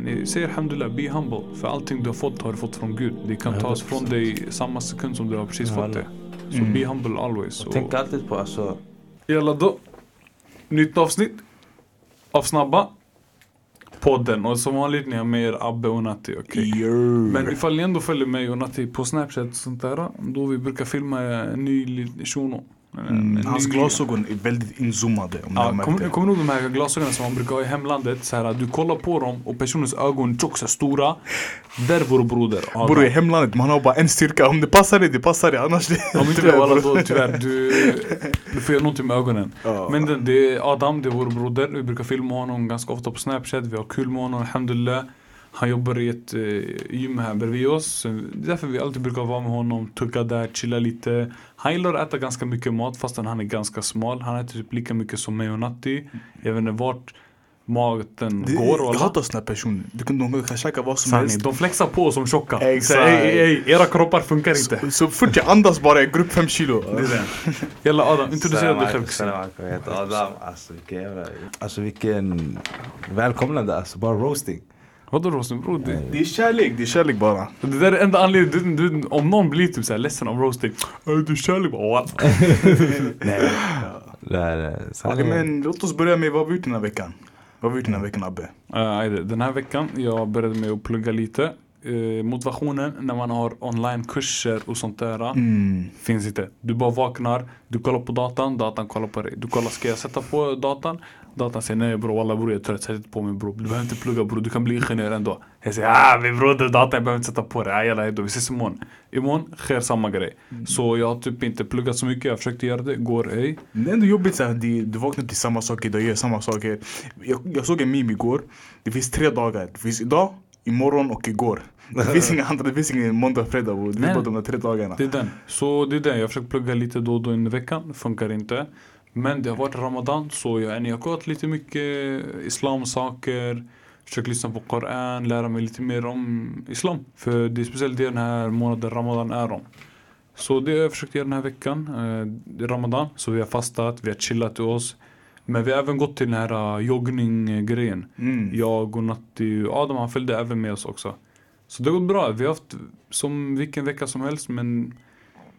Ni säger alhamdulillah, be humble. För allting du har fått har du fått från Gud. Det kan tas från dig samma sekund som du har precis fått det. Så Mm. be humble always. Och tänk alltid på alltså, Jalla då. Nytt avsnitt av Snabba. Podden. Och som vanligt ni har med er Abbe och Natti. okej? Men ifall ni ändå följer mig och Natti på Snapchat och sånt där. Då vi brukar filma en ny shuno. Mm, hans ny- glasögon är väldigt inzoomade om Ja, kommer kom du ihåg de här glasögonen som man brukar ha i hemlandet? Så här, du kollar på dem och personens ögon är stora. Där vår broder. Bor i hemlandet, man har bara en styrka. Om det passar dig, det passar dig. Annars det... Om inte det var då tyvärr, du, du får göra någonting med ögonen. Ja. Men det, det är Adam, det är vår broder. Vi brukar filma honom ganska ofta på Snapchat. Vi har kul med honom, alhamdulillah. Han jobbar i ett eh, gym här bredvid oss. Det är därför vi alltid brukar vara med honom, tugga där, chilla lite. Han gillar att äta ganska mycket mat fastän han är ganska smal. Han äter typ lika mycket som mig och Natti. Jag vet inte vart maten Det, går. jag hatar såna personer. Kan, de kan käka vad som Sanning. helst. De flexar på som tjocka. Exakt. Ey, ey, era kroppar funkar inte. Så, så fort jag andas bara, jag går upp fem kilo. Det är det. Jalla Adam, introducera dig själv. Salam jag heter Adam. Alltså vilken jävla, alltså vilken välkomnande alltså, bara roasting. Vadå roasten bror? Det, Det är kärlek, det är kärlek bara. det där är enda anledningen. Du, du, om någon blir typ såhär ledsen av roasting. "Äh, Du är kärlek. Bara? Nej, nej, nej. Okej, men låt oss börja med vad vi gjort den här veckan? Vad har vi gjort den här veckan Abbe? Uh, den här veckan jag började med att plugga lite. Uh, motivationen när man har onlinekurser och sånt där Mm. finns inte. Du bara vaknar, du kollar på datan, datan kollar på dig. Du kollar, ska jag sätta på datan? Datan säger nej bror, walla bror jag är trött, sätt inte på mig bror. Du behöver inte plugga bror, du kan bli ingenjör ändå. Jag säger ah min broder, datan jag behöver inte sätta på det. Ah, jalla, hejdå, vi ses imorgon. Imorgon sker samma grej. Så jag har typ inte pluggat så mycket, jag försökte göra det, går ej. Det är ändå jobbigt såhär, du, vaknar till samma saker, du gör samma saker. Jag, jag såg en meme igår. Det finns tre dagar. Det finns idag, imorgon och igår. Det finns inga andra, det finns ingen måndag, fredag. Det är bara de där tre dagarna. Det är den. Så det är den. Jag försöker plugga lite då och då under veckan. Funkar inte. Men det har varit Ramadan så jag, jag har kollat lite mycket islamsaker. Försöker lyssna på Koran, lära mig lite mer om islam. För det är speciellt det den här månaden Ramadan är om. Så det har jag försökt göra den här veckan. Eh, Ramadan, så vi har fastat, vi har chillat till oss. Men vi har även gått till den här uh, joggning-grejen. Mm. Jag och Natti och Adam han följde även med oss också. Så det har gått bra. Vi har haft som vilken vecka som helst men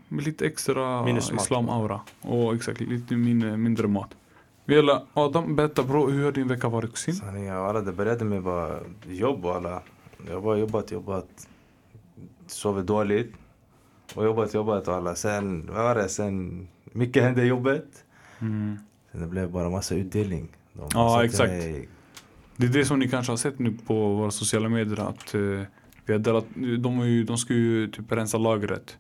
med lite extra islam-aura. Och exakt, lite mindre, mindre mat. Vela, Adam, berätta bro, hur har din vecka varit kusin? Sanningen, det började med bara jobb och alla. Jag har bara jobbat, jobbat, sovit dåligt. Och jobbat, jobbat och alla. Sen, vad var det? Sen, mycket hände i jobbet. Mm. Sen det blev bara massa utdelning. De Ja, exakt. mig, Det är det som ni kanske har sett nu på våra sociala medier att eh, vi har delat, de, de ska ju typ rensa lagret.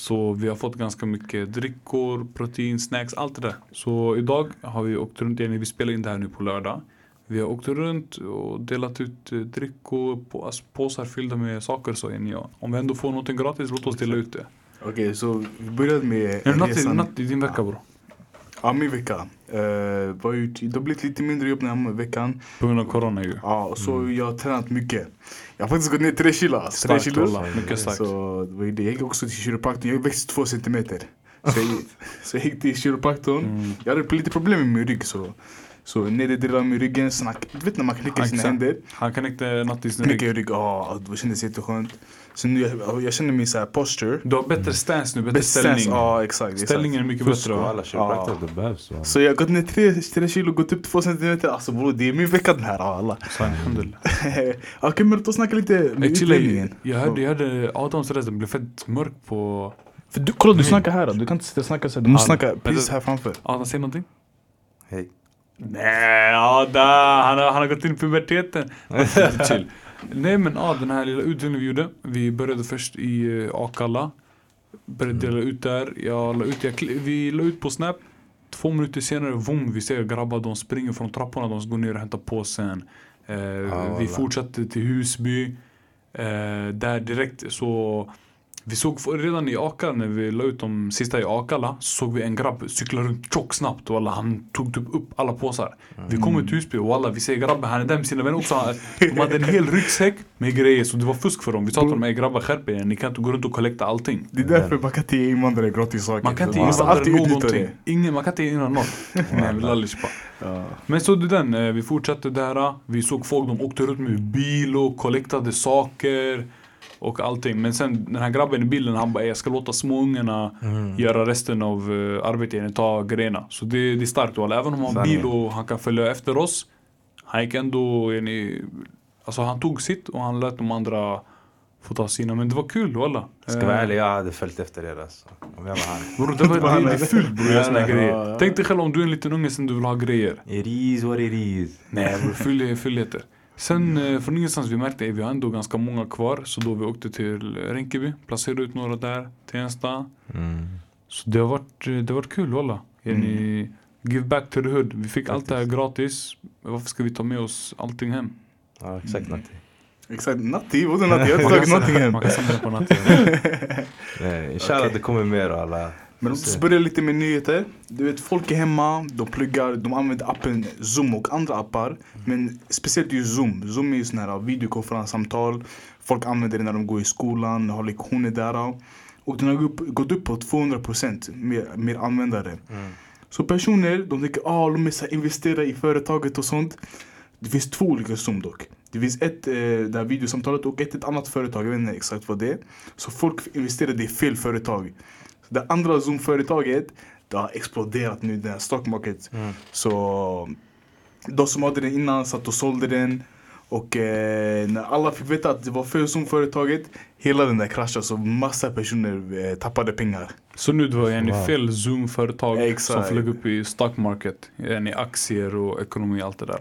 Så vi har fått ganska mycket drickor, protein, snacks, allt det där. Så idag har vi åkt runt igen, vi spelar in det här nu på lördag. Vi har åkt runt och delat ut eh, drickor, alltså, påsar fyllda med saker så ja. Om vi ändå får någonting gratis, låt oss dela ut det. Okej, så vi började med det natt, resan. natt i din vecka bro? Ja, min vecka. Uh, var ju, det har blivit lite mindre jobb den här veckan. På grund av corona ju. Ja, så jag har tränat mycket. Jag har faktiskt gått ner tre kilo. Tre kilo. mycket starkt. Så det var ju det. Jag gick också till kiropraktorn. Jag växte två centimeter. Så jag, så jag gick till kiropraktorn. Mm. Jag hade lite problem med min rygg. Så, så nedre delen av min ryggen, snack. Du vet när man knäcker sina händer. Han kan inte natt i sin Knäcker rygg. i rygg. Ja, det kändes jätteskönt. Så nu jag, jag känner min så här posture. Du har bättre stance nu, bättre Bäst ställning. stance. Ja, exakt. exakt. Ställningen är mycket Fusk bättre. alla kiropraktorer, det behövs. va? Så jag har gått ner tre, tre kilo, gått upp två centimeter. Alltså bror, det är min vecka den här. Ja, alla. Så alhamdulillah. Okej, men oss snacka lite med utredningen. jag hörde, jag hörde Adams röst, den blev fett mörk på... För du, kolla, du snackar här. Du kan inte sitta och snacka så här. Du måste Ja, snacka precis det- här framför. Adam, säg någonting? Hej. Nej, Adam, han har, han har gått in i puberteten. Chill. Nej men ja, den här lilla utdelningen vi gjorde. Vi började först i uh, Akalla. Började dela ut där. Jag la ut, jag, vi la ut på Snap. Två minuter senare, vom, vi ser grabbar, de springer från trapporna, de går ner och hämtar påsen. Eh, vi wallah. fortsatte till Husby. Eh, där direkt så Vi såg redan i Akalla när vi la ut de sista i Akalla så såg vi en grabb cykla runt tjock snabbt och alla, han tog typ upp alla påsar. Vi kommer till Husby och alla vi ser grabben, han är där med sina vänner också. Han- De hade en hel ryggsäck med grejer så det var fusk för dem. Vi sa till dem, "Ey grabbar skärp er, ni kan inte gå runt och kollekta allting. Det är därför man kan inte ge invandrare gratis saker. Man kan inte ge invandrare någonting. det. Ingen, man kan inte ge invandrare något. Nej. Ja. Men så du den, eh, vi fortsatte där. Vi såg folk, de åkte runt med bil och kollektade saker. Och allting. Men sen den här grabben i bilden, han bara "Ey, jag ska låta småungarna Mm. göra resten av uh, arbetet genom att ta grejerna. Så det, det är starkt walla. Även om han har bil och han kan följa efter oss. Han gick ändå, yani, alltså han tog sitt och han lät de andra få ta sina. Men det var kul walla. Ska vara ärlig, jag hade följt efter er alltså. Om jag var han. Bror det, var, det, det är fult bror, att göra såna grejer. Tänk dig själv om du är en liten unge sen du vill ha grejer. It is what it is. Nej bror, är fullheter. Sen eh, från ingenstans vi märkte att vi har ändå ganska många kvar. Så då vi åkte till Rinkeby, placerade ut några där, Tensta. Mm. Så det har varit, eh, det har varit kul walla. Yani, Give back to the hood. Vi fick allt det här gratis. Varför ska vi ta med oss allting hem? Ja, exakt Natti. Exakt, Natti, vadå Natti? Jag har inte tagit någonting hem. Man kan samla på. Nej, Inshallah Okej. det kommer mer alla. Men Får se. så börjar lite med nyheter. Du vet, folk är hemma, de pluggar, de använder appen Zoom och andra appar. Men speciellt just Zoom. Zoom är ju sån här videokonferenssamtal. Folk använder det när de går i skolan, har lektioner där. Och den har gått upp, på 200% mer, mer användare. Mm. Så personer, de tänker ah, de så här, investera i företaget och sånt. Det finns två olika Zoom dock. Det finns ett, eh, det här videosamtalet och ett, ett annat företag, jag vet inte exakt vad det är. Så folk investerade i fel företag. Det andra Zoom-företaget, det har exploderat nu, den här stock market. Mm. Så de som hade den innan satt och sålde den. Och eh, när alla fick veta att det var fel Zoom-företaget, hela den där kraschade så massa personer eh, tappade pengar. Så nu det var yani Wow. fel Zoom-företag som flög upp i stock market. Yani aktier och ekonomi och allt det där.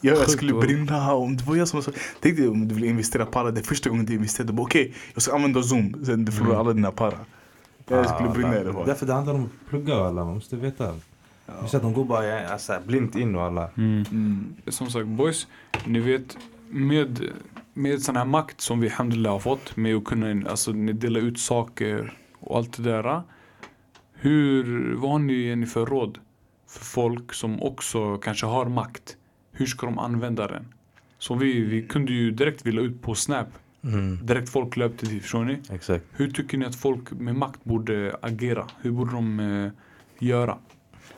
Jag, jag skulle brinna om det var jag som sa Tänk dig om du vill investera para, det är första gången du investerar, du bara okej, jag ska använda zoom, sen du förlorar Mm. alla dina para. Jag skulle brinna i det bara. Därför det handlar om att plugga och alla, man måste veta. Ja. Så att de går bara alltså, blint in och alla. Mm. Som sagt boys, ni vet med, med sån här makt som vi alhamdulillah har fått med att kunna alltså, ni dela ut saker och allt det där. Hur, vad har ni, är ni för råd för folk som också kanske har makt? Hur ska de använda den? Så vi, vi kunde ju direkt vilja ut på Snap. Mm. Direkt folk löpte dit, förstår ni? Exakt. Hur tycker ni att folk med makt borde agera? Hur borde de eh, göra?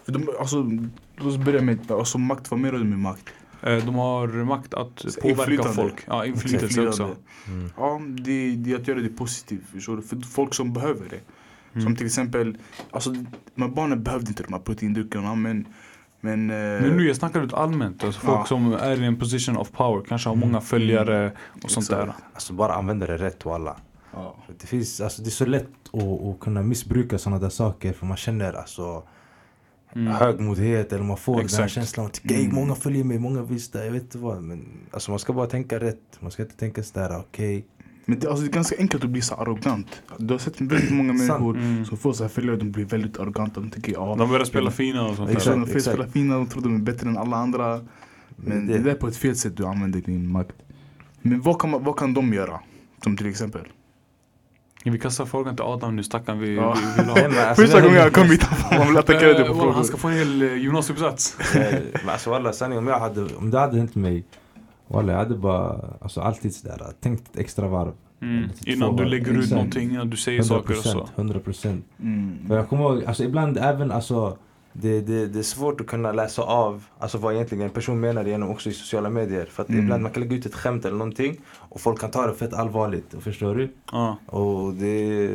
För de, alltså, låt oss börja med alltså, makt, vad menar du med makt? Eh, de har makt att Så påverka inflytande. folk. Ja, inflytelse också. Mm. Ja, det, det är att göra det positivt, förstår du? För folk som behöver det. Mm. Som till exempel, alltså, de här barnen behövde inte de här proteindryckerna men men, eh, Men nu jag snackar ut allmänt. Alltså folk Ja. som är i en position of power. Kanske har många följare och sånt där. Exakt. Alltså bara använda det rätt och alla. ja. För Det, finns, alltså, det är så lätt att, att kunna missbruka sådana där saker för man känner alltså Mm. högmodhet eller man får den här Exakt. känslan att "Ey, Mm. många följer mig, många visste, jag vet inte vad. Men alltså man ska bara tänka rätt. Man ska inte tänka sådär okej. Men det, alltså, det är ganska enkelt att bli så arrogant. Du har sett väldigt många människor Mm. som får så här följare, de blir väldigt arroganta. De tänker ja, De börjar spela fina och sånt Exakt, där. de spela fina, de tror de är bättre än alla andra. Men det, det, är på ett fel sätt du använder din makt. Men vad kan, vad kan de göra? Som till exempel. Vi kastar frågan till Adam nu stackarn. Vi, Ja. vi vill ha. Alltså, Första gången jag kom hit, man vill attackera dig på Eh, frågor. Han ska få en hel eh, gymnasieuppsats. Eh, men alltså walla sanningen om jag hade, om det hade hänt mig Walla jag hade bara, alltså alltid sådär, tänkt ett extra varv. Mm. Innan du varv. lägger ut Exakt. någonting, du säger saker och så. 100 procent. Mm. För jag kommer ihåg, alltså ibland även alltså det, det, det är svårt att kunna läsa av alltså vad egentligen en person menar genom också i sociala medier. För att Mm. ibland man kan lägga ut ett skämt eller någonting och folk kan ta det fett allvarligt. Förstår du? Ja. Och det...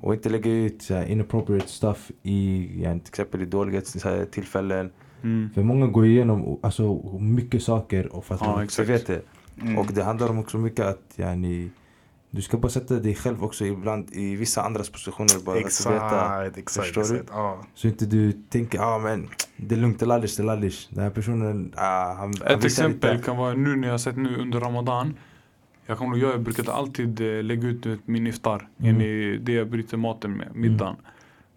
Och inte lägga ut så här, inappropriate stuff i, ja, till exempel i dåliga tillfällen. Mm. För många går igenom alltså, mycket saker och att Ja, exakt. vet det. Mm. Och det handlar om också mycket att yani, du ska bara sätta dig själv också ibland i vissa andras positioner. Bara att veta. Exakt, exakt. Förstår du? exakt. Ja. Så inte du tänker, ja ah, men det är lugnt, det är lallish, det är lallish. Den här personen, ah, han, han Ett visar exempel lite. kan vara nu när jag har sett nu under Ramadan. Jag kommer ihåg, jag brukade alltid eh, lägga ut min iftar. Mm. Mm. det jag bryter maten med, middagen.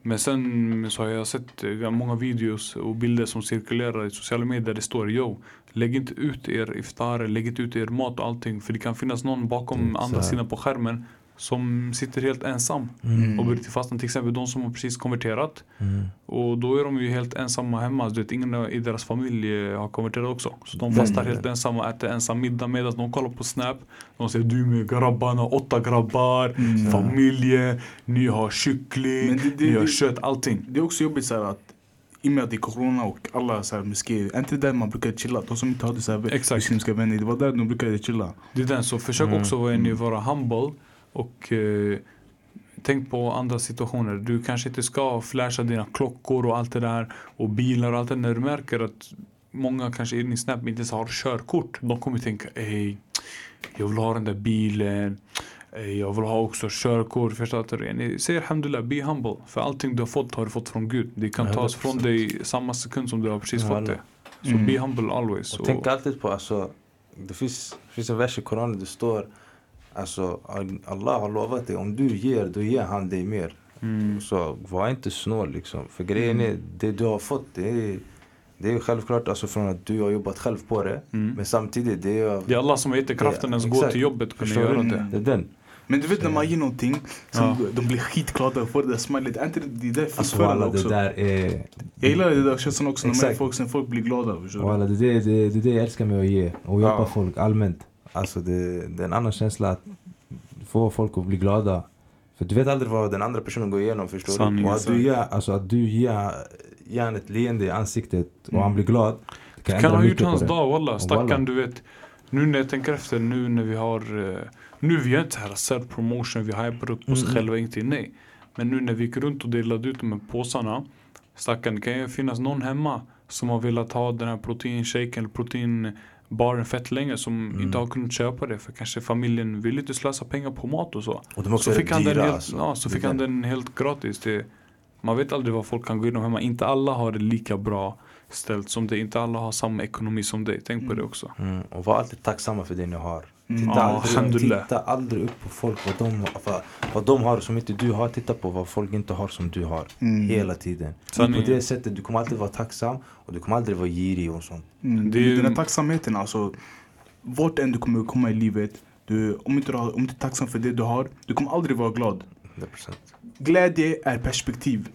Men sen så har jag sett eh, många videos och bilder som cirkulerar i sociala medier. Det står yo, lägg inte ut er iftar, lägg inte ut er mat och allting. För det kan finnas någon bakom Mm, andra sidan på skärmen som sitter helt ensam Mm. och bryter fastnat. Till exempel de som har precis konverterat. Mm. Och då är de ju helt ensamma hemma. Du vet, ingen i deras familj eh, har konverterat också. Så de fastar helt ensamma och äter ensam middag medan de kollar på Snap. De säger du med grabbarna, åtta grabbar, Mm. familjer, ni har kyckling, det- det- ni har det- kött, allting. Det är också jobbigt så här att i och med att det är corona och alla så här moskéer, är inte där man brukar chilla? De som inte hade så här Exakt. muslimska vänner, det var där de brukade chilla. Det är den, så försök Mm. också vara, vara humble och eh, tänk på andra situationer. Du kanske inte ska flasha dina klockor och allt det där och bilar och allt det där. När du märker att många kanske i din snap inte ens har körkort. De kommer tänka, ey, jag vill ha den där bilen. Jag vill ha också körkort. Förstår du? Ni säger alhamdulillah, be humble. För allting du har fått har du fått från Gud. Det kan tas 100%. från dig samma sekund som du har precis fått det. Så Mm. be humble always. Och tänk alltid på, alltså, det finns, det finns en vers i Koranen, det står Alltså Allah har lovat dig, om du ger, då ger han dig mer. mm. Så var inte snål liksom. För grejen är, det du har fått, det är, det är självklart alltså från att du har jobbat själv på det. Mm. Men samtidigt, det är Det är alla som har gett dig kraften att gå till jobbet kunna göra det. Det är den. Men du vet när man ger någonting som Ja. de blir skitglada och får det där smilet. Är inte det där Alltså fortfarande walla, det också? där är... Jag gillar det där känslan också när man Exakt. folk, sen folk blir glada. Förstår du? Det, är det, det, det är det jag älskar med att ge och hjälpa Ja. folk allmänt. Alltså det, det är en annan känsla att få folk att bli glada. För du vet aldrig vad den andra personen går igenom förstår Sanning, du? Och att du ger, alltså att du ger, han ett leende i ansiktet och han blir glad. Det Kan ändra ha gjort hans dag walla. Stackarn du vet. Nu när jag tänker efter, nu när vi har eh, Nu vi gör inte här self promotion, vi hypar upp oss Mm. själva, ingenting, nej. Men nu när vi gick runt och delade ut de här påsarna. Stackarn, det kan ju finnas någon hemma som har velat ha den här proteinshaken eller proteinbaren fett länge som Mm. inte har kunnat köpa det för kanske familjen vill inte slösa pengar på mat och så. Och de också Så fick han den dyra, helt, alltså. ja, så fick han den helt gratis. Det, man vet aldrig vad folk kan gå igenom hemma. Inte alla har det lika bra ställt som dig. Inte alla har samma ekonomi som dig. Tänk på det också. Mm, och var alltid tacksamma för det ni har. Mm. Titta, Ja, aldrig, titta aldrig upp på folk, vad de, vad, vad de har som inte du har. Titta på vad folk inte har som du har. Mm. Hela tiden. Sanningen. På det sättet, du kommer alltid vara tacksam och du kommer aldrig vara girig och sånt. Mm, Det är ju- Den här tacksamheten alltså. Vart än du kommer komma i livet. Du, om, inte du har, om du inte är tacksam för det du har. Du kommer aldrig vara glad. 100%. Glädje är perspektiv.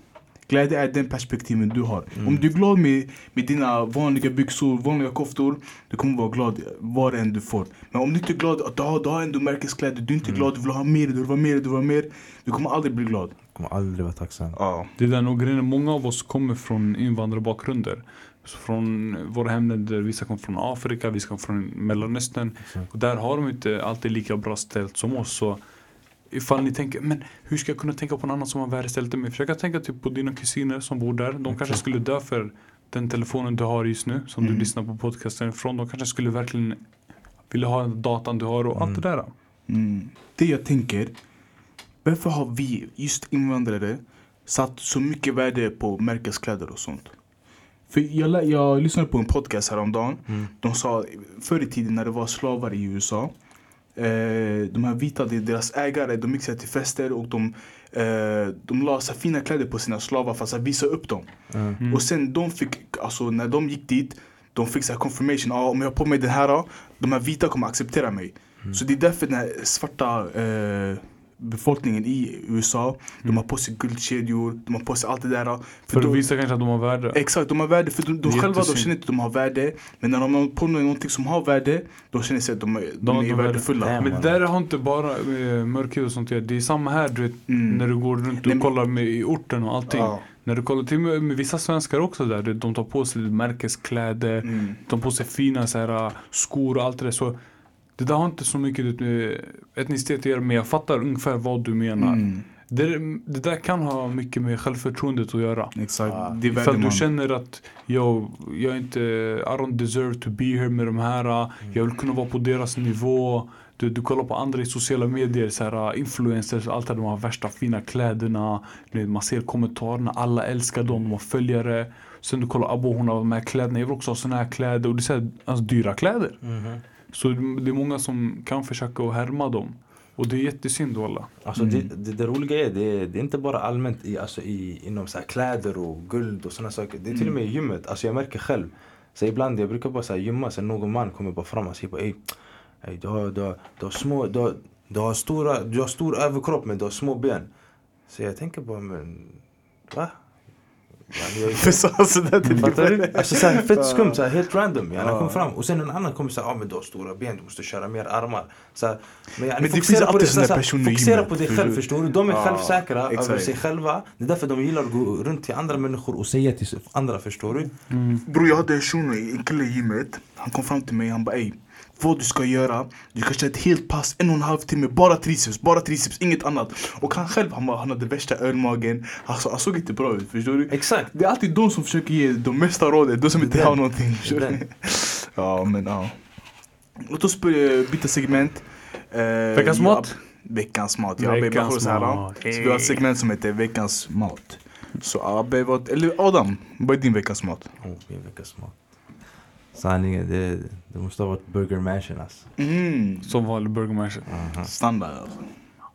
Glädje är den perspektiven du har. Mm. Om du är glad med, med dina vanliga byxor, vanliga koftor. Du kommer vara glad var än du får. Men om du inte är glad att du har, du har ändå märkeskläder. Du är inte Mm. glad, du vill ha mer, du vill ha mer, du vill ha mer. Du kommer aldrig bli glad. Du kommer aldrig vara tacksam. Ja. Det är där nog grejen många av oss kommer från invandrarbakgrunder. Så från våra hemländer, vissa kommer från Afrika, vissa kommer från Mellanöstern. Exakt. Och där har de inte alltid lika bra ställt som oss. Så ifall ni tänker, men hur ska jag kunna tänka på en annan som har värre ställt än mig? Försök att tänka typ på dina kusiner som bor där. De kanske skulle dö för den telefonen du har just nu, som Mm. du lyssnar på podcasten ifrån. De kanske skulle verkligen vilja ha den datan du har och allt det där. Mm. Det jag tänker, varför har vi, just invandrare, satt så mycket värde på märkeskläder och sånt? För jag, jag lyssnade på en podcast häromdagen. Mm. De sa förr i tiden när det var slavar i USA. Eh, de här vita, det är deras ägare, de gick till fester och de, eh, de la så fina kläder på sina slavar för att visa upp dem. Mm. Mm. Och sen de fick, alltså när de gick dit, de fick så confirmation. Ah, om jag har på mig det här, de här vita kommer acceptera mig. Så det är därför den här svarta eh, befolkningen i USA, de har på sig guldkedjor, de har på sig allt det där. För att då- visa kanske att de har värde. Exakt, de har värde. För de, de själva de känner inte att de har värde. Men när de har på sig någonting som har värde, då känner sig att de, är- de, De- är de är- värdefulla. Nej, Men det där har inte bara med mörkhyad och sånt att. Det är samma här du vet, Mm. när du går runt Nej, och men- kollar med, i orten och allting. Ja. När du kollar till och med, med vissa svenskar också där, de tar på sig märkeskläder, Mm. de tar på sig fina så här, äh, skor och allt det där. Så det där har inte så mycket med etnicitet att göra men jag fattar ungefär vad du menar. Mm. Det, det där kan ha mycket med självförtroendet att göra. Exakt, Ja. det är Ifall du man. känner att jag, jag är inte, I don't deserve to be here med de här. Jag vill kunna vara på deras nivå. Du, du kollar på andra i sociala medier, så här, influencers, allt de har värsta fina kläderna. Man ser kommentarerna, alla älskar dem, de har följare. Sen du kollar Abo, hon har de här kläderna, jag vill också ha såna här kläder. Och det är så här, alltså, dyra kläder. Mhm. Så det är många som kan försöka att härma dem. Och det är jättesynd walla. Alltså Mm. det, det, det roliga är, det, är- det är inte bara allmänt i, alltså i, inom så här kläder och guld och sådana saker. Det är till och med i gymmet. Alltså jag märker själv. Så ibland, jag brukar bara så här gymma, sen någon man kommer bara fram och säger bara ey, ey du, har, du, har, du har små, du har, Du har, stora, du har stor överkropp men du har små ben. Så jag tänker bara, men va? Jag, så sådär till Fattar du? Alltså fett skumt, såhär, helt random. Yani, Ja. kom fram och sen en annan kommer säga ah, men du har stora ben, du måste köra mer armar. Såhär, men yani, Men det finns alltid såhär, personer i Fokusera på dig själv du? förstår du. De är Ja, självsäkra över sig själva. Det är därför de gillar att gå runt till andra människor och säga till andra förstår du. Bror jag hade en shuno, en kille i gymmet. Han kom fram till mig han bara ey. Vad du ska göra, du ska köra ett helt pass, en och en halv timme, bara triceps, bara triceps, inget annat. Och han själv, han, han hade värsta ölmagen. Alltså, han såg inte bra ut, förstår du? Exakt. Det är alltid de som försöker ge de mesta råden, de som inte Den. har någonting. Ja men ja. Låt oss börja byta segment. Eh, Veckans ja, mat? Veckans mat, ja. Veckans mat. Så vi har ett segment som heter veckans mat. Så Abbe, vad, eller Adam, vad är din veckans mat? Oh, min veckas mat. Sanningen, det, det måste ha varit Burger Mansion alltså. Mm. Som vanlig burgermeister. Mhm. Standard alltså.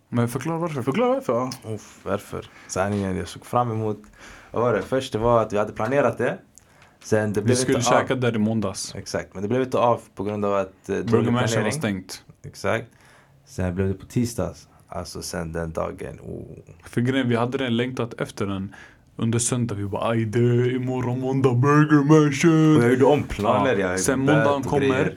Men förklara varför. Förklara varför. ja. Uff, varför? Sanningen, jag såg fram emot... Vad var det? Först det var att vi hade planerat det. Sen det Vi blev skulle inte käka av. där i måndags. Exakt, men det blev inte av på grund av att... Eh, dålig Burgermeister var stängt. Exakt. Sen blev det på tisdags. Alltså sen den dagen. Oh. För grejen, vi hade den längtat efter den. Under söndag, vi bara aj det imorgon måndag burgermeister. Och jag gjorde om planer. Ja. Jag Sen måndagen kommer. grejer.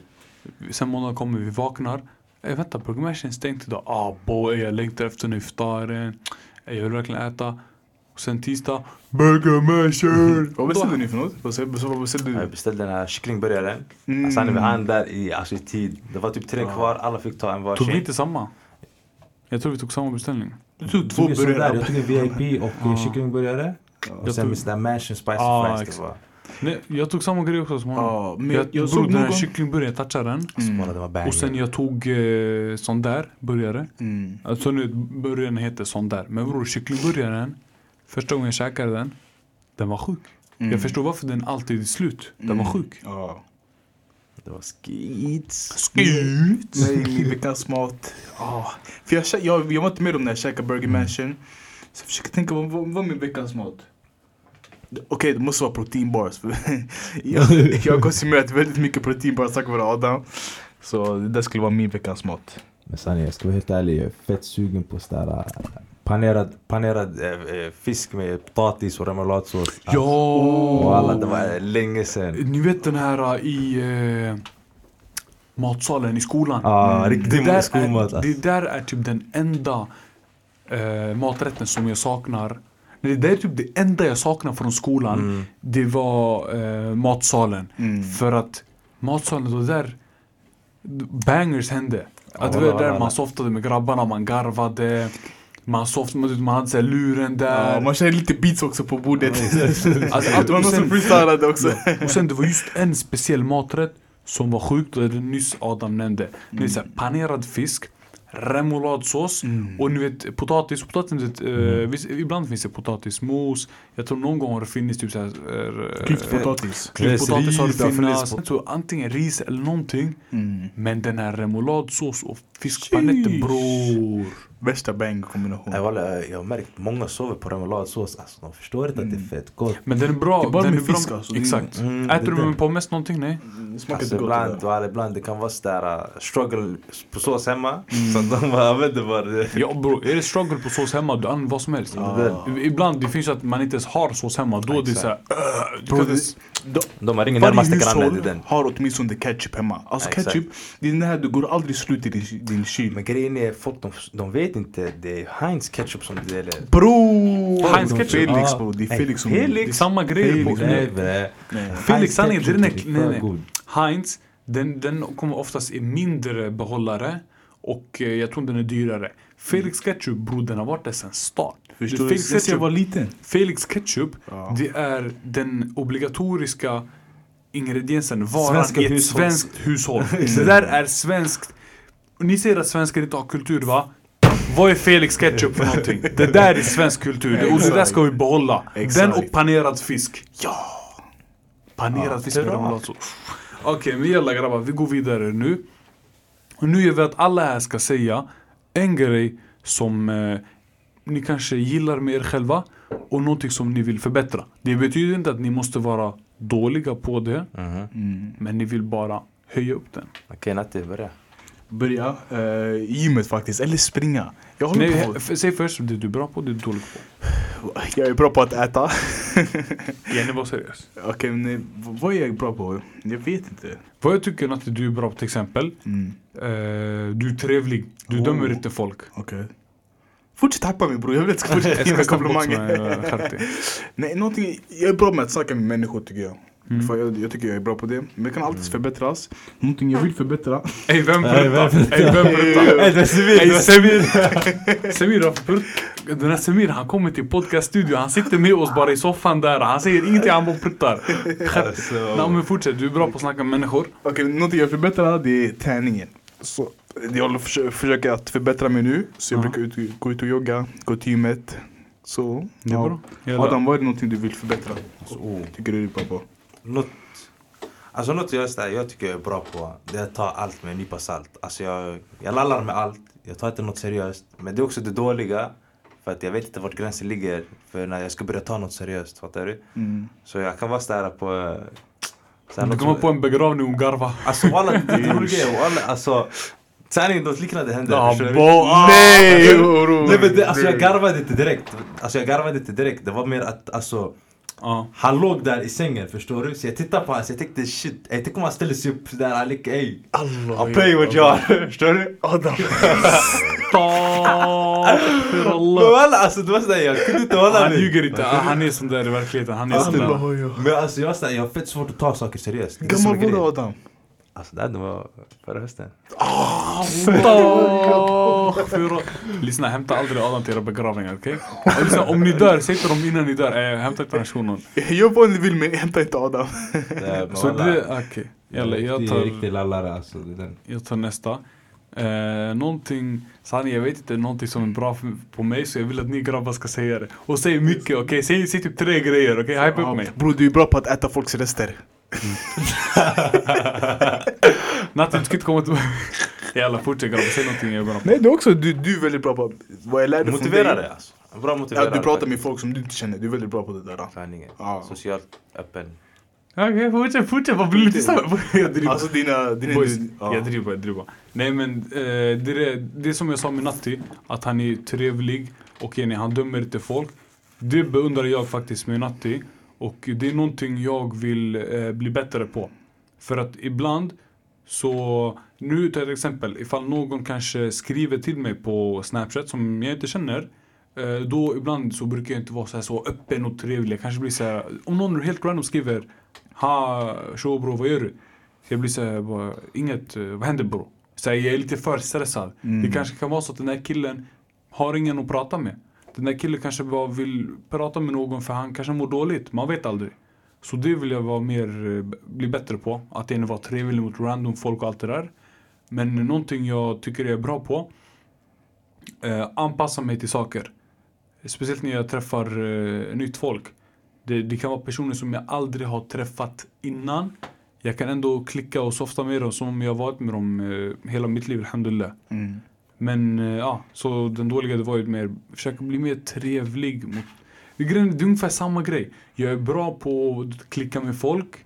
Sen måndagen kommer, vi vaknar. Ey vänta, burgermeistern är stängt idag. Ah boy, jag längtar efter en iftaren. Ey, Jag vill verkligen äta. Och sen tisdag, burgermeister. Vad beställde ni för något? Vad beställde, beställde Jag du? beställde den här kycklingburgaren. Mm. Alltså han vi hann där i, alltså, i tid. Det var typ tre kvar, alla fick ta en Tog vi varsin. inte samma? Jag tror vi tog samma beställning. Du tog två tog burgare. jag tog en VIP och Ja. ah. kycklingburgare. Och Jag sen tog- med där mansion spicy Ah, fries. Det exakt. var, Nej, jag tog samma grej också som honom. Men jag, jag, jag såg den här någon... kycklingburgaren, jag touchade den. banger. Och sen jag tog eh, sån där burgare. Mm. Alltså nu burgaren heter sån där. Men bror kycklingburgaren. Första gången jag käkade den. Den var sjuk. Mm. Jag förstår varför den alltid är slut. Den var Mm. sjuk. Ja. Det var skits. Skut! Nej, min veckans mat. Ah. För jag, jag, jag var inte med om när jag käkade Burger Mansion. Så jag försöker tänka, vad vad var min veckans mat? Okej, det måste vara proteinbars. jag, jag har konsumerat väldigt mycket proteinbars tack vare Adam. Så det där skulle vara min veckans mat. Men sanningen, jag ska vara helt ärlig. Jag är fett sugen på sådär panerad, panerad eh, eh, fisk med potatis och remouladsås. Ja! Och alla, det var eh, länge sedan. Ni vet den här i uh, matsalen i skolan. Ja, Mm. riktigt det, där skolmat. är, alltså. det där är typ den enda eh, maträtten som jag saknar. Det där är typ det enda jag saknar från skolan. Mm. Det var eh, matsalen. Mm. För att matsalen, då där bangers hände. Att det var där man softade med grabbarna, man garvade. Man softade, man, hade så här luren där. Ja, man kör lite beats också på bordet. Alltså, allt- det var någon som freestylade också. Och sen det var just en speciell maträtt som var sjukt och det nyss Adam nämnde. Det är så här, panerad fisk, remouladsås Mm. och ni vet potatis. potatis ni vet, eh, ibland finns det potatismos. Jag tror någon gång har det funnits typ såhär... Eh, Klyft potatis. Klyft potatis har det funnits. Så antingen ris eller någonting. Mm. Men den här remouladsås och fiskpanetten bror. Värsta bang kombination. Jag, jag har märkt många sover på remouladsås. Alltså, de förstår inte att det är fett gott. Men den är bra. Det är bara den med är bra. fisk alltså, är- Exakt. Mm, Äter det du med pommes någonting? Nej. Det smakar Alltså, inte gott. ibland, det ibland det kan vara sådär uh, struggle på sås hemma. Så de bara använder bara det. Ja bror, är det struggle på sås hemma, du använder vad som helst. Ja. Ibland det finns ju att man inte ens har sås hemma, då är det Exakt. såhär... Uh, Bro, det- de- De har ingen Varje närmaste granne till hushåll har åtminstone ketchup hemma. Alltså Exakt. ketchup, det är den här, du går aldrig slut i din, din kyl. Men grejen är, folk de, de vet inte. Det är Heinz ketchup som det är. Bro! Heinz ketchup. Felix bro, det är Felix som... Felix. det är samma grej. Felix, bror. Nej, Nej. Felix det är ketchup nej, nej. god. Heinz, den, den kommer oftast i mindre behållare och eh, jag tror den är dyrare. Felix ketchup bror, den har varit där sen start. Förstår Det- du? Felix Sen jag ketchup, var liten. Felix ketchup, Ja. det är den obligatoriska ingrediensen, varan Svenska i ett hushålls- svenskt hushåll. det där är svenskt. Ni säger att svenskar inte har kultur va? Vad är Felix ketchup för någonting? Det där är svensk kultur och det där ska vi behålla. Den och panerad fisk. Ja! Panerad fisk med remouladsås. Okej, men jalla grabbar, vi går vidare nu. Och nu gör vi att alla här ska säga en grej som eh, ni kanske gillar med er själva och någonting som ni vill förbättra. Det betyder inte att ni måste vara dåliga på det. Mm. men ni vill bara höja upp den. Okej, Natti, börja. Börja i gymmet faktiskt, eller springa. Jag håller Nej, på. f- säg först det du är bra på, det du är dålig på. Jag är bra på att äta. Jenny, var seriös. Okej, men eh, vad är jag bra på? Jag vet inte. Vad jag tycker att du är bra på till exempel, Mm. eh, du är trevlig. Du Oh. dömer inte folk. Okej. Fortsätt hypa mig bror, jag vill att du ska fortsätta ge mig komplimanger. Nej, någonting, jag är bra med att snacka med människor tycker jag. Mm. För jag, jag tycker jag är bra på det. Men det kan alltid förbättras. Någonting jag vill förbättra. Ey vem pruttar? Ey vem pruttar? Ey, det är civil, Ey det är Semir! Semir har prutt. Den här Semir han kommer till podcaststudion, han sitter med oss bara i soffan där. Han säger ingenting, han bara pruttar. Alltså, Nej men fortsätt, du är bra på att snacka med människor. Okej, någonting jag förbättrar det är träningen. Så jag försöker att förbättra mig nu. Så jag Ja. brukar ut, gå ut och jogga, gå till gymmet. Så, Det är ja. bra. Adam, vad är det någonting du vill förbättra? Alltså, oh. Tycker du är bra på? Något, alltså något jag, där, jag tycker jag är bra på, det är att ta allt med en nypa salt. Alltså jag, jag lallar med allt, jag tar inte något seriöst. Men det är också det dåliga, för att jag vet inte vart gränsen ligger för när jag ska börja ta något seriöst, fattar du? Mm. Så jag kan vara sådär på... eh, såhär Du kommer som- på en begravning och garva. Alltså walla, det är är, walla, alltså Sanningen, något liknande hände. Bo- Nej, oro. Nej men det, alltså jag garvade inte direkt. Alltså jag garvade inte direkt. Det var mer att alltså Ja. han låg där i sängen förstår du? Så jag tittade på honom så jag tänkte shit, jag tänkte om han ställer sig upp där, han ligger ey. I'll pay what you are. Förstår du? Walla alltså det var sådär, jag kunde inte hålla Han mig. ljuger inte, han är sån där i verkligheten. Han är sån där. Allah, ja. Men alltså jag var sådär, jag har fett svårt att ta saker seriöst. Gammal grejen. Adam? Alltså det var förra hösten. Astaghfirullah. Lyssna, hämta aldrig Adam till era begravningar, okej? Lyssna, om ni dör, säg till dem innan ni dör, eh, hämta inte den här shunon. Gör vad ni vill men hämta inte Adam. Det är- men Så det, okej. Jalla, jag tar... Riktig lallare alltså. Det är den. Jag tar nästa. Eh, någonting, sanning jag vet inte, någonting som är bra för, på mig så jag vill att ni grabbar ska säga det. Och säg mycket, okej? Säg, säg typ tre grejer, okej? Hype upp mig. Bror du är bra på att äta folks rester. Natte, du ska inte komma till Jalla, fortsätt grabbar, säg någonting jag bra på. Nej det är också du, du är väldigt bra på vad jag lärde från Motiverare dig. alltså. Bra motiverare. Ja, du pratar med folk som du inte känner, du är väldigt bra på det där. Sanningen. Ja. Socialt öppen. Okej, fortsätt, fortsätt, vad vill du säga? Jag driver. Alltså dina... dina Boys, du, ja. jag driver, jag driver. Nej men eh, det, är det, som jag sa med Natti, att han är trevlig och Jenny, han dömer inte folk. Det beundrar jag faktiskt med Natti. Och det är någonting jag vill eh, bli bättre på. För att ibland så, nu tar jag ett exempel, ifall någon kanske skriver till mig på Snapchat som jag inte känner. Eh, då ibland så brukar jag inte vara så, här så öppen och trevlig. Jag kanske blir så här, om någon helt random skriver Ha, tjo bro, vad gör du? Så jag blir såhär, bara, inget, eh, vad händer bro? Så här, jag är lite för stressad. Mm. Det kanske kan vara så att den där killen har ingen att prata med. Den där killen kanske bara vill prata med någon för han kanske mår dåligt. Man vet aldrig. Så det vill jag vara mer, eh, bli bättre på. Att inte vara trevlig mot random folk och allt det där. Men någonting jag tycker jag är bra på. Eh, anpassa mig till saker. Speciellt när jag träffar eh, nytt folk. Det, det kan vara personer som jag aldrig har träffat innan. Jag kan ändå klicka och softa med dem som om jag varit med dem eh, hela mitt liv, alhamdulillah. Mm. Men eh, ja, så den dåliga det var ju mer, försöka bli mer trevlig mot det, är det är ungefär samma grej. Jag är bra på att klicka med folk.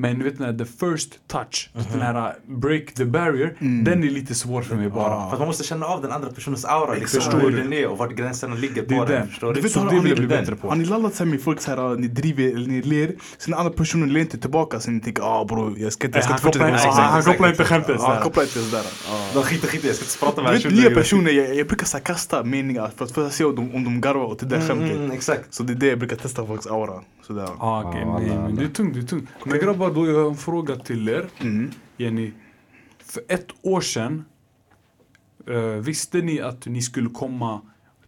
Men du vet den här the first touch, den här uh, break the barrier, Mm. den är lite svår för mig bara. Ja. För man måste känna av den andra personens aura. Liksom, Förstår hur du? den är och vart gränserna ligger Det är på den. den. Förstår Du vet, Så det vill jag bli den. bättre på. har ni lallat med folk så här, ni driver eller ni ler, sen andra personen ler inte tillbaka, sen ni tänker ah bror jag ska inte, jag ska Han inte fortsätta han, kopplar inte skämtet han kopplar inte sådär. De skiter skiter jag ska inte prata med Du den här nya tjuren. personer, jag, brukar kasta meningar för att få se om de, garvar åt det där Mm, skämtet. mm. Så det är det jag brukar testa folks aura. Sådär. Ah, okej, Ja, nej, men det är tungt, det är tungt. Men grabbar, då jag har en fråga till er. Mm. Jenny, för ett år sedan eh, visste ni att ni skulle komma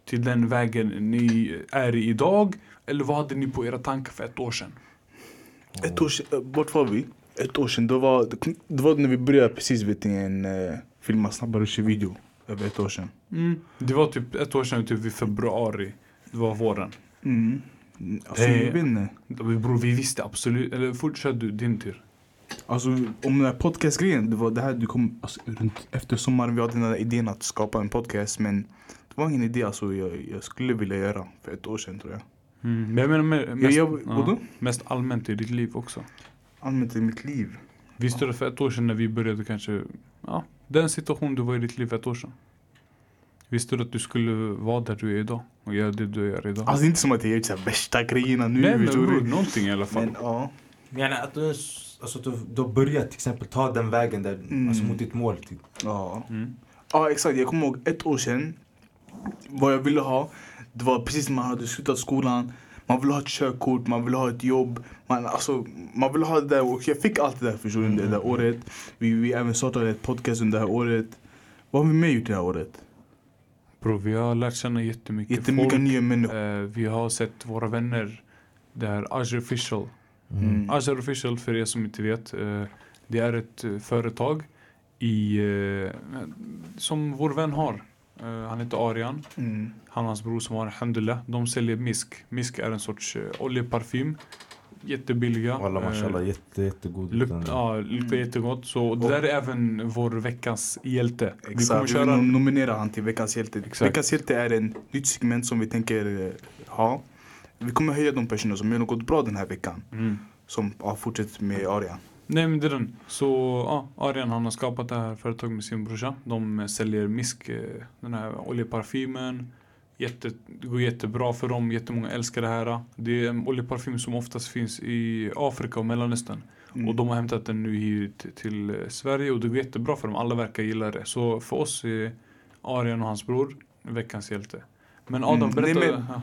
till den vägen ni är i idag? Eller vad hade ni på era tankar för ett år sedan? Ett år sedan, eh, vart var vi? Ett år sedan, då var, det var när vi började precis vet ni, en uh, filma snabbare video. Över ett år sedan. Mm. Det var typ ett år sedan, typ i februari. Det var våren. Mm. Alltså jag vet inte. Bror, vi visste absolut, eller fortsätt du, din tur. Alltså om den här podcastgrejen, det var det här du kom alltså, runt efter sommaren vi hade den här idén att skapa en podcast men det var ingen idé alltså jag, jag skulle vilja göra för ett år sedan tror jag. Mm. Men jag menar mest, jag, vadå? mest allmänt i ditt liv också. Allmänt i mitt liv. Visste du för ett år sedan när vi började kanske, ja, Den situation du var i ditt liv för ett år sedan. Visste du att du skulle vara där du är idag? Och göra det du gör idag? Alltså det är inte som att jag gör värsta grejerna nu. Nej men bror, någonting i alla fall. Men ja. Men att du, alltså, att du, du har börjat till exempel ta den vägen där, Mm. alltså mot ditt mål. Typ. Ja. Mm. Ja exakt, jag kommer ihåg ett år sedan. Vad jag ville ha, det var precis när man hade slutat skolan. Man ville ha ett körkort, man ville ha ett jobb. Man, alltså, man ville ha det där och jag fick allt det där förstår du, det där året. Vi, vi även startade ett podcast under det här året. Vad har vi mer gjort det här året? Bror, vi har lärt känna jättemycket, Jättemycket folk. nya människor. Eh, vi har sett våra vänner. Det här Azure Official. Mm. Azure Official, för er som inte vet. eh, det är ett eh, företag i, eh, som vår vän har. Han heter Arian. Mm. Han och hans bror som har Alhamdulillah. De säljer misk. Misk är en sorts oljeparfym. Jättebilliga. Walla Eh, mashallah, jätte, jättegod. Utan- ja, luktar Mm. jättegott. Så det där är även vår veckans hjälte. Vi kommer Exakt, vi köra... nom- nominerar han till Veckans hjälte. Exakt. Veckans hjälte är en nytt segment som vi tänker eh, ha. Vi kommer höja de personer som gör något bra den här veckan. Mm. Som ja, fortsätter med Arian. Nej men det är den. Så ja, Arian han har skapat det här företaget med sin brorsa. De eh, säljer misk, eh, den här oljeparfymen. Jätte, det går jättebra för dem, jättemånga älskar det här. Det är en oljeparfym som oftast finns i Afrika och Mellanöstern. Mm. Och de har hämtat den nu hit till Sverige och det går jättebra för dem. Alla verkar gilla det. Så för oss är Arian och hans bror veckans hjälte. Men Adam, Mm, berätta. men- ja,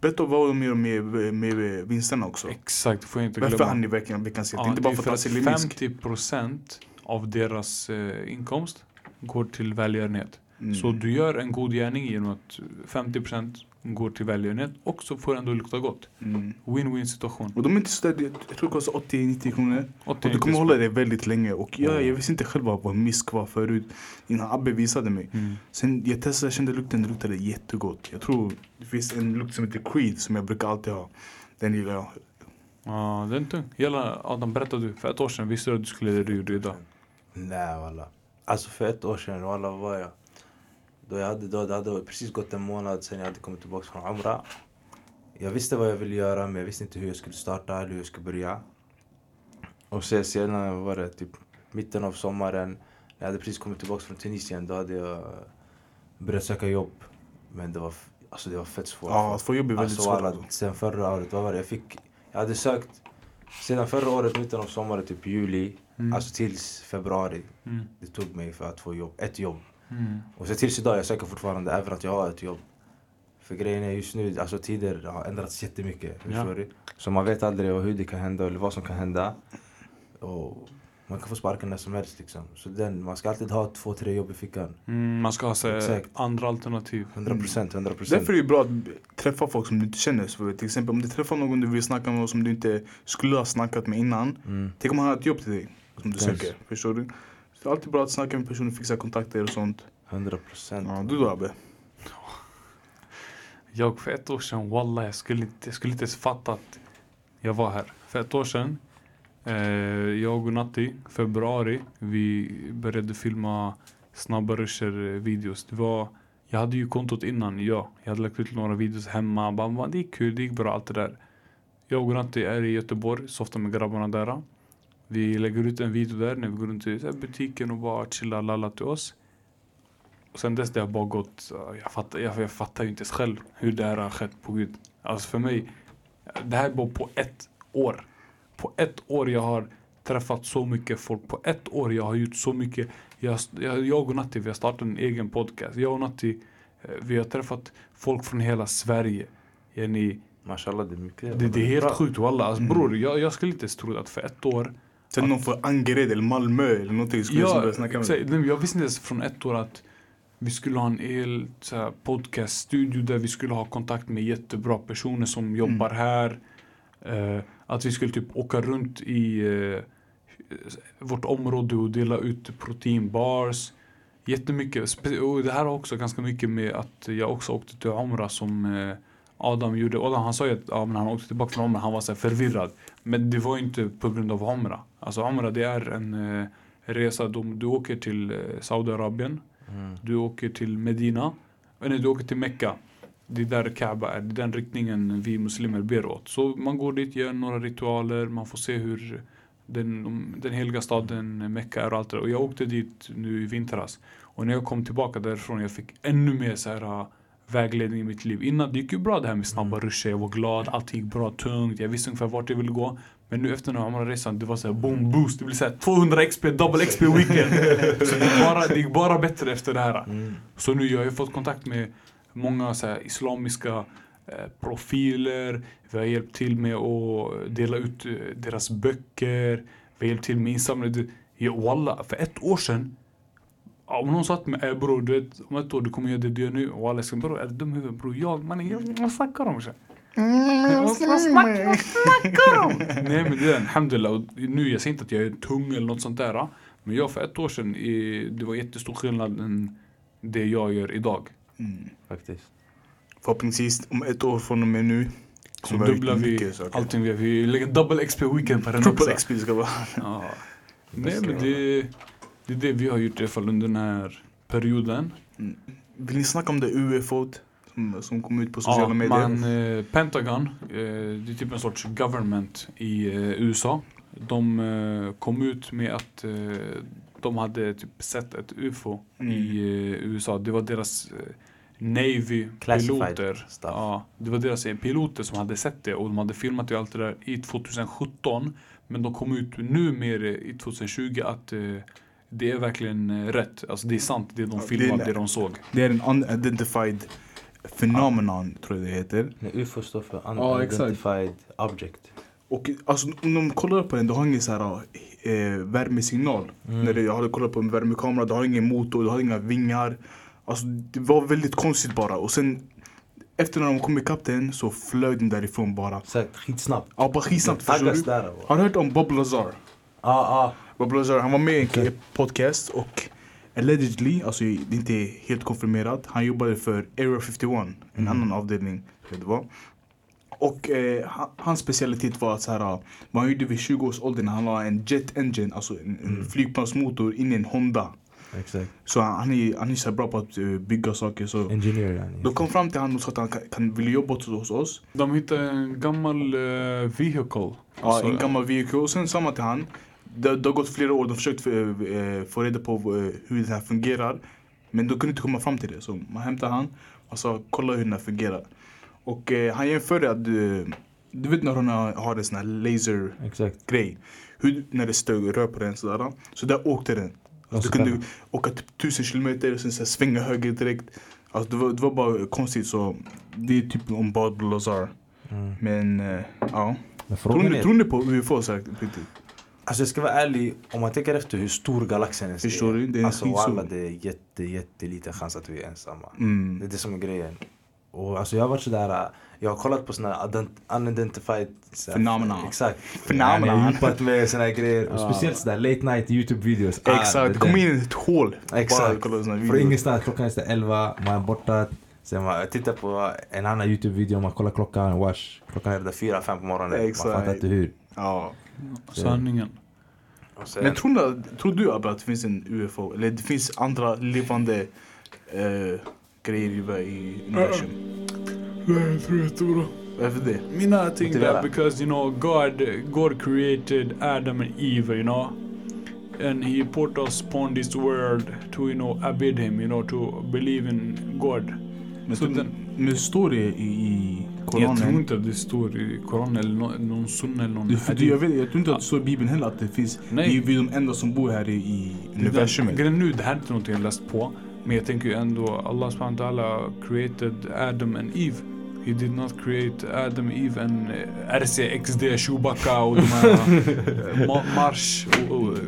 Berätta vad de gör med, med vinsterna också. exakt, får jag inte glömma. Varför han är verkligen veckans hjälte? Ja, Inte bara är för att han misk. 50% av deras eh, inkomst går till välgörenhet. Mm. Så du gör en god gärning genom att 50% går till välgörenhet och så får det ändå lukta gott. Mm. Win-win situation. Och de är inte så där, jag tror det kostar 80-90 kronor. 80 Och du kommer hålla det väldigt länge. Och jag, Mm. jag visste inte själv vad misk var förut. Innan Abbe visade mig. Mm. Sen jag testade, jag kände lukten, det luktade jättegott. Jag tror det finns en lukt som heter Creed som jag brukar alltid ha. Den gillar jag. Ja, det är inte. Gälla Adam, berätta du. För ett år sedan visste du att du skulle göra det du gjorde idag. Nej walla. Alltså för ett år sedan, walla vad var jag? Då jag hade, då, det hade precis gått en månad sen jag hade kommit tillbaka från Umra. Jag visste vad jag ville göra men jag visste inte hur jag skulle starta eller hur jag skulle börja. Och sen senare var det typ mitten av sommaren. När jag hade precis kommit tillbaka från Tunisien då hade jag börjat söka jobb. Men det var, alltså det var fett svårt. Ja, att få jobb är väldigt Alltså svårt. alla, sen förra året, vad var det? Jag fick, jag hade sökt sedan förra året, mitten av sommaren, typ juli. Mm. Alltså tills februari. Mm. Det tog mig för att få jobb, ett jobb. Mm. Och så tills idag, jag söker fortfarande även att jag har ett jobb. För grejen är just nu, alltså tider har ändrats jättemycket. Ja. du? Så man vet aldrig hur det kan hända eller vad som kan hända. Och man kan få sparken när som helst liksom. Så den, man ska alltid ha två, tre jobb i fickan. Mm, man ska ha så, andra alternativ. 100 procent, 100 procent. Därför är det bra att träffa folk som du inte känner. Så till exempel om du träffar någon du vill snacka med och som du inte skulle ha snackat med innan. Mm. Tänk om han har ett jobb till dig som du Precis. söker. Förstår du? Det är alltid bra att snacka med personer, fixa kontakter och sånt. 100 procent. Ja, du då Abbe? Jag för ett år sedan, wallah, jag skulle inte, jag skulle inte ens fatta att jag var här. För ett år sedan, eh, jag och Natti, februari, vi började filma snabba rusher eh, videos. Det var, jag hade ju kontot innan, ja. Jag hade lagt ut några videos hemma. Bara, det gick kul, det gick bra, allt det där. Jag och Natti är i Göteborg, softar med grabbarna där. Vi lägger ut en video där när vi går runt i butiken och bara chillar, lallar till oss. Och sen dess det har bara gått, jag fattar, jag, jag fattar ju inte ens själv hur det här har skett på gud. Alltså för mig, det här är bara på ett år. På ett år jag har träffat så mycket folk. På ett år jag har gjort så mycket. Jag, jag, jag och Natti, vi har startat en egen podcast. Jag och Natti, eh, vi har träffat folk från hela Sverige. Jenny, Mashallah, det är mycket. det, det är helt Bra. sjukt walla. Alltså, Mm. bror, jag, jag skulle inte ens tro att för ett år Sen någon från Angered eller Malmö eller någonting skulle jag Ja, börja snacka med. Nej, jag visste inte ens från ett år att vi skulle ha en hel podcaststudio där vi skulle ha kontakt med jättebra personer som jobbar här. Eh, att vi skulle typ åka runt i eh, vårt område och dela ut proteinbars. Jättemycket. Och det här har också ganska mycket med att jag också åkte till Omra som eh, Adam gjorde. Adam han sa ju att ja, men han åkte tillbaka från Omra, han var så förvirrad. Men det var ju inte på grund av Omra. Alltså Omra det är en eh, resa, då du åker till eh, Saudiarabien, Mm. du åker till Medina, eller du åker till Mecka. Det är där Kaaba är, det är den riktningen vi muslimer ber åt. Så man går dit, gör några ritualer, man får se hur den, de- den heliga staden Mecka och allt det där. Och jag åkte dit nu i vintras. Och när jag kom tillbaka därifrån jag fick ännu mer så här uh, vägledning i mitt liv. Innan det gick ju bra det här med snabba Mm. ruscher, jag var glad, allt gick bra, tungt, jag visste ungefär vart jag ville gå. Men nu efter den här Amara-resan, det var så här boom boost, det blir så här 200 XP, double XP weekend. så det gick, bara, det gick bara bättre efter det här. Mm. Så nu jag har jag fått kontakt med många så här, islamiska eh, profiler. Vi har hjälpt till med att dela ut eh, deras böcker. Vi har hjälpt till med insamling. Ja, för ett år sedan om någon sa till mig äh, bror, du vet, om ett år du kommer göra det du gör nu. Wallah, jag ska bror, är du dum i huvudet? Bror, jag, mannen, jag, vad snackar de om? så? Vad snackar de om? Nej men det är alhamdulillah. Och nu, jag säger inte att jag är tung eller något sånt där. Men jag för ett år sedan, eh, det var jättestor skillnad än det jag gör idag. Mm. Faktiskt. Förhoppningsvis om ett år från och med nu. Så dubblar vi mycket saker. allting vi gör. Vi lägger double XP weekend på den Triple också. XP ska vara. Ja. Nej men det, det är det vi har gjort i alla fall under den här perioden. Vill ni snacka om det UFO som, som kom ut på sociala Ja, medier? man, eh, Pentagon, eh, det är typ en sorts government i eh, USA. De eh, kom ut med att eh, de hade typ sett ett UFO Mm. i eh, USA. Det var deras Navy Classified piloter. stuff. Ja, det var deras piloter som hade sett det och de hade filmat det och allt det där i 2017. Men de kom ut nu mer i 2020 att det är verkligen eh, rätt. Alltså det är sant det de Ja, det är filmade, lä- det de såg. Det är en unidentified phenomenon tror jag det heter. Nej, UFO står för. Unidentified Object. Och alltså om de kollar på den, du har ingen så här eh, värmesignal. Mm. När det, jag hade kollat på en värmekamera, du har ingen motor, du har inga vingar. Alltså det var väldigt konstigt bara. Och sen efter när de kom ikapp den så flög den därifrån bara. Exakt, skitsnabbt. Ja, bara skitsnabbt förstår du. Har du hört om Bob Lazar? Ja, ja. Lazar, han var med i en Okej. podcast och allegedly, alltså det är inte helt konfirmerat, han jobbade för Area 51, en Mm. annan avdelning. Det var. Och eh, han- hans specialitet var att så här, vad han gjorde vid 20 års ålder när han la en jet engine, alltså en, en Mm. flygplansmotor in i en Honda. Exakt. Så han, han är, han är så bra på att eh, bygga saker. Så Engineer yani. de kom fram till honom och sa att han kan, kan vill jobba hos, oss. De hittade en gammal eh, vehicle. Ja, Alltså, en gammal vehicle. Och sen sa man till han. Det, det har gått flera år, de har försökt få, eh, få reda på eh, hur det här fungerar. Men de kunde inte komma fram till det. Så man hämtade han och sa kolla hur den här fungerar. Och eh, han jämförde att du, du vet när hon har, en sån här laser Exakt. grej. Hur, när det stod rör på den sådär. Så där åkte den. Alltså, du kunde åka typ tusen kilometer och sen så svänga höger direkt. Alltså, det, var, det var bara konstigt så det är typ om Bob Lazar. Mm. Men eh, ja. Men Tror ni, är... tror ni på UFO så här? Alltså jag ska vara ärlig, om man tänker efter hur stor galaxen ens Förstår du? Det är Alltså alla, det är jätte, jätteliten chans att vi är ensamma. Mm. Det är det som är grejen. Och alltså jag har varit sådär, jag har kollat på ident- unidentified Phenomena. Exakt. Phenomena. Jag har djupat med såna här grejer. Och speciellt sådär late night YouTube videos. Ah, Exakt, det kom in i ett hål. Exakt. Från ingenstans, klockan är sådär 11, man är borta. Sen man tittar på en annan YouTube-video, man kollar klockan, wash. Klockan är där 4-5 på morgonen. Exakt. Man fattar inte hur. Ja. Sanningen. Sen, Men tror du, tror du Abbe, att det finns en UFO? Eller det finns andra levande eh, grejer i, i universum? Nej, jag tror jättebra. Varför det? Mina think Motivera. that because you know God God created Adam and Eve, you know. And he put us upon this world to you know obey him, you know, to believe in God. Men, Så den- men står det i, i Jag tror inte att det står i Koranen eller nå- någon sunna eller någon Det, för jag, vet, jag tror inte att det står i Bibeln heller att det finns. Nej. Vi, är de enda som bor här i, i universumet. Grejen nu, det här är inte någonting jag läst på. Men jag tänker ju ändå, Allah subhanahu wa ta'ala created Adam and Eve. He did not create Adam Eve and eh, RCXD, Chewbacca och de här eh, Ma- Mars och, och eh,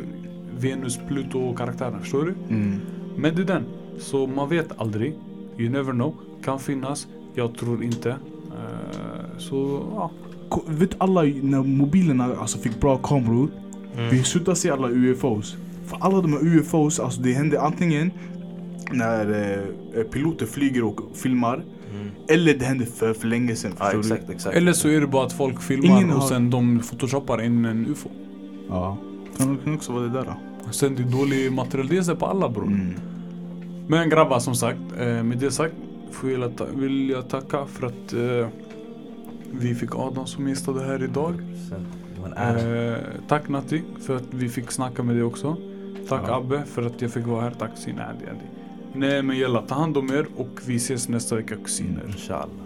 Venus, Pluto karaktärer. Förstår du? Mm. Men det är den. Så man vet aldrig. You never know. Kan finnas. Jag tror inte. Eh, så ja. Ko- Vet alla när mobilerna alltså, fick bra kameror? Mm. Vi slutade se alla UFOs. För alla de här UFOs, alltså det hände antingen när eh, piloter flyger och filmar. Mm. Eller det hände för, för länge sedan. Ja exakt, exakt. Eller så är det bara att folk filmar Ingen och har- sen de photoshoppar in en UFO. Ja. Kan kan också vara det där då. Sen det är dålig material. Det är så på alla bror. Mm. Men grabbar som sagt, eh, med det sagt får jag ta- vill jag tacka för att eh, vi fick Adam som gästade här idag. Eh, tack Natti för att vi fick snacka med dig också. Tack Ja. Abbe för att jag fick vara här. Tack Sina. Nej men jalla, ta hand om er och vi ses nästa vecka kusiner. Inshallah.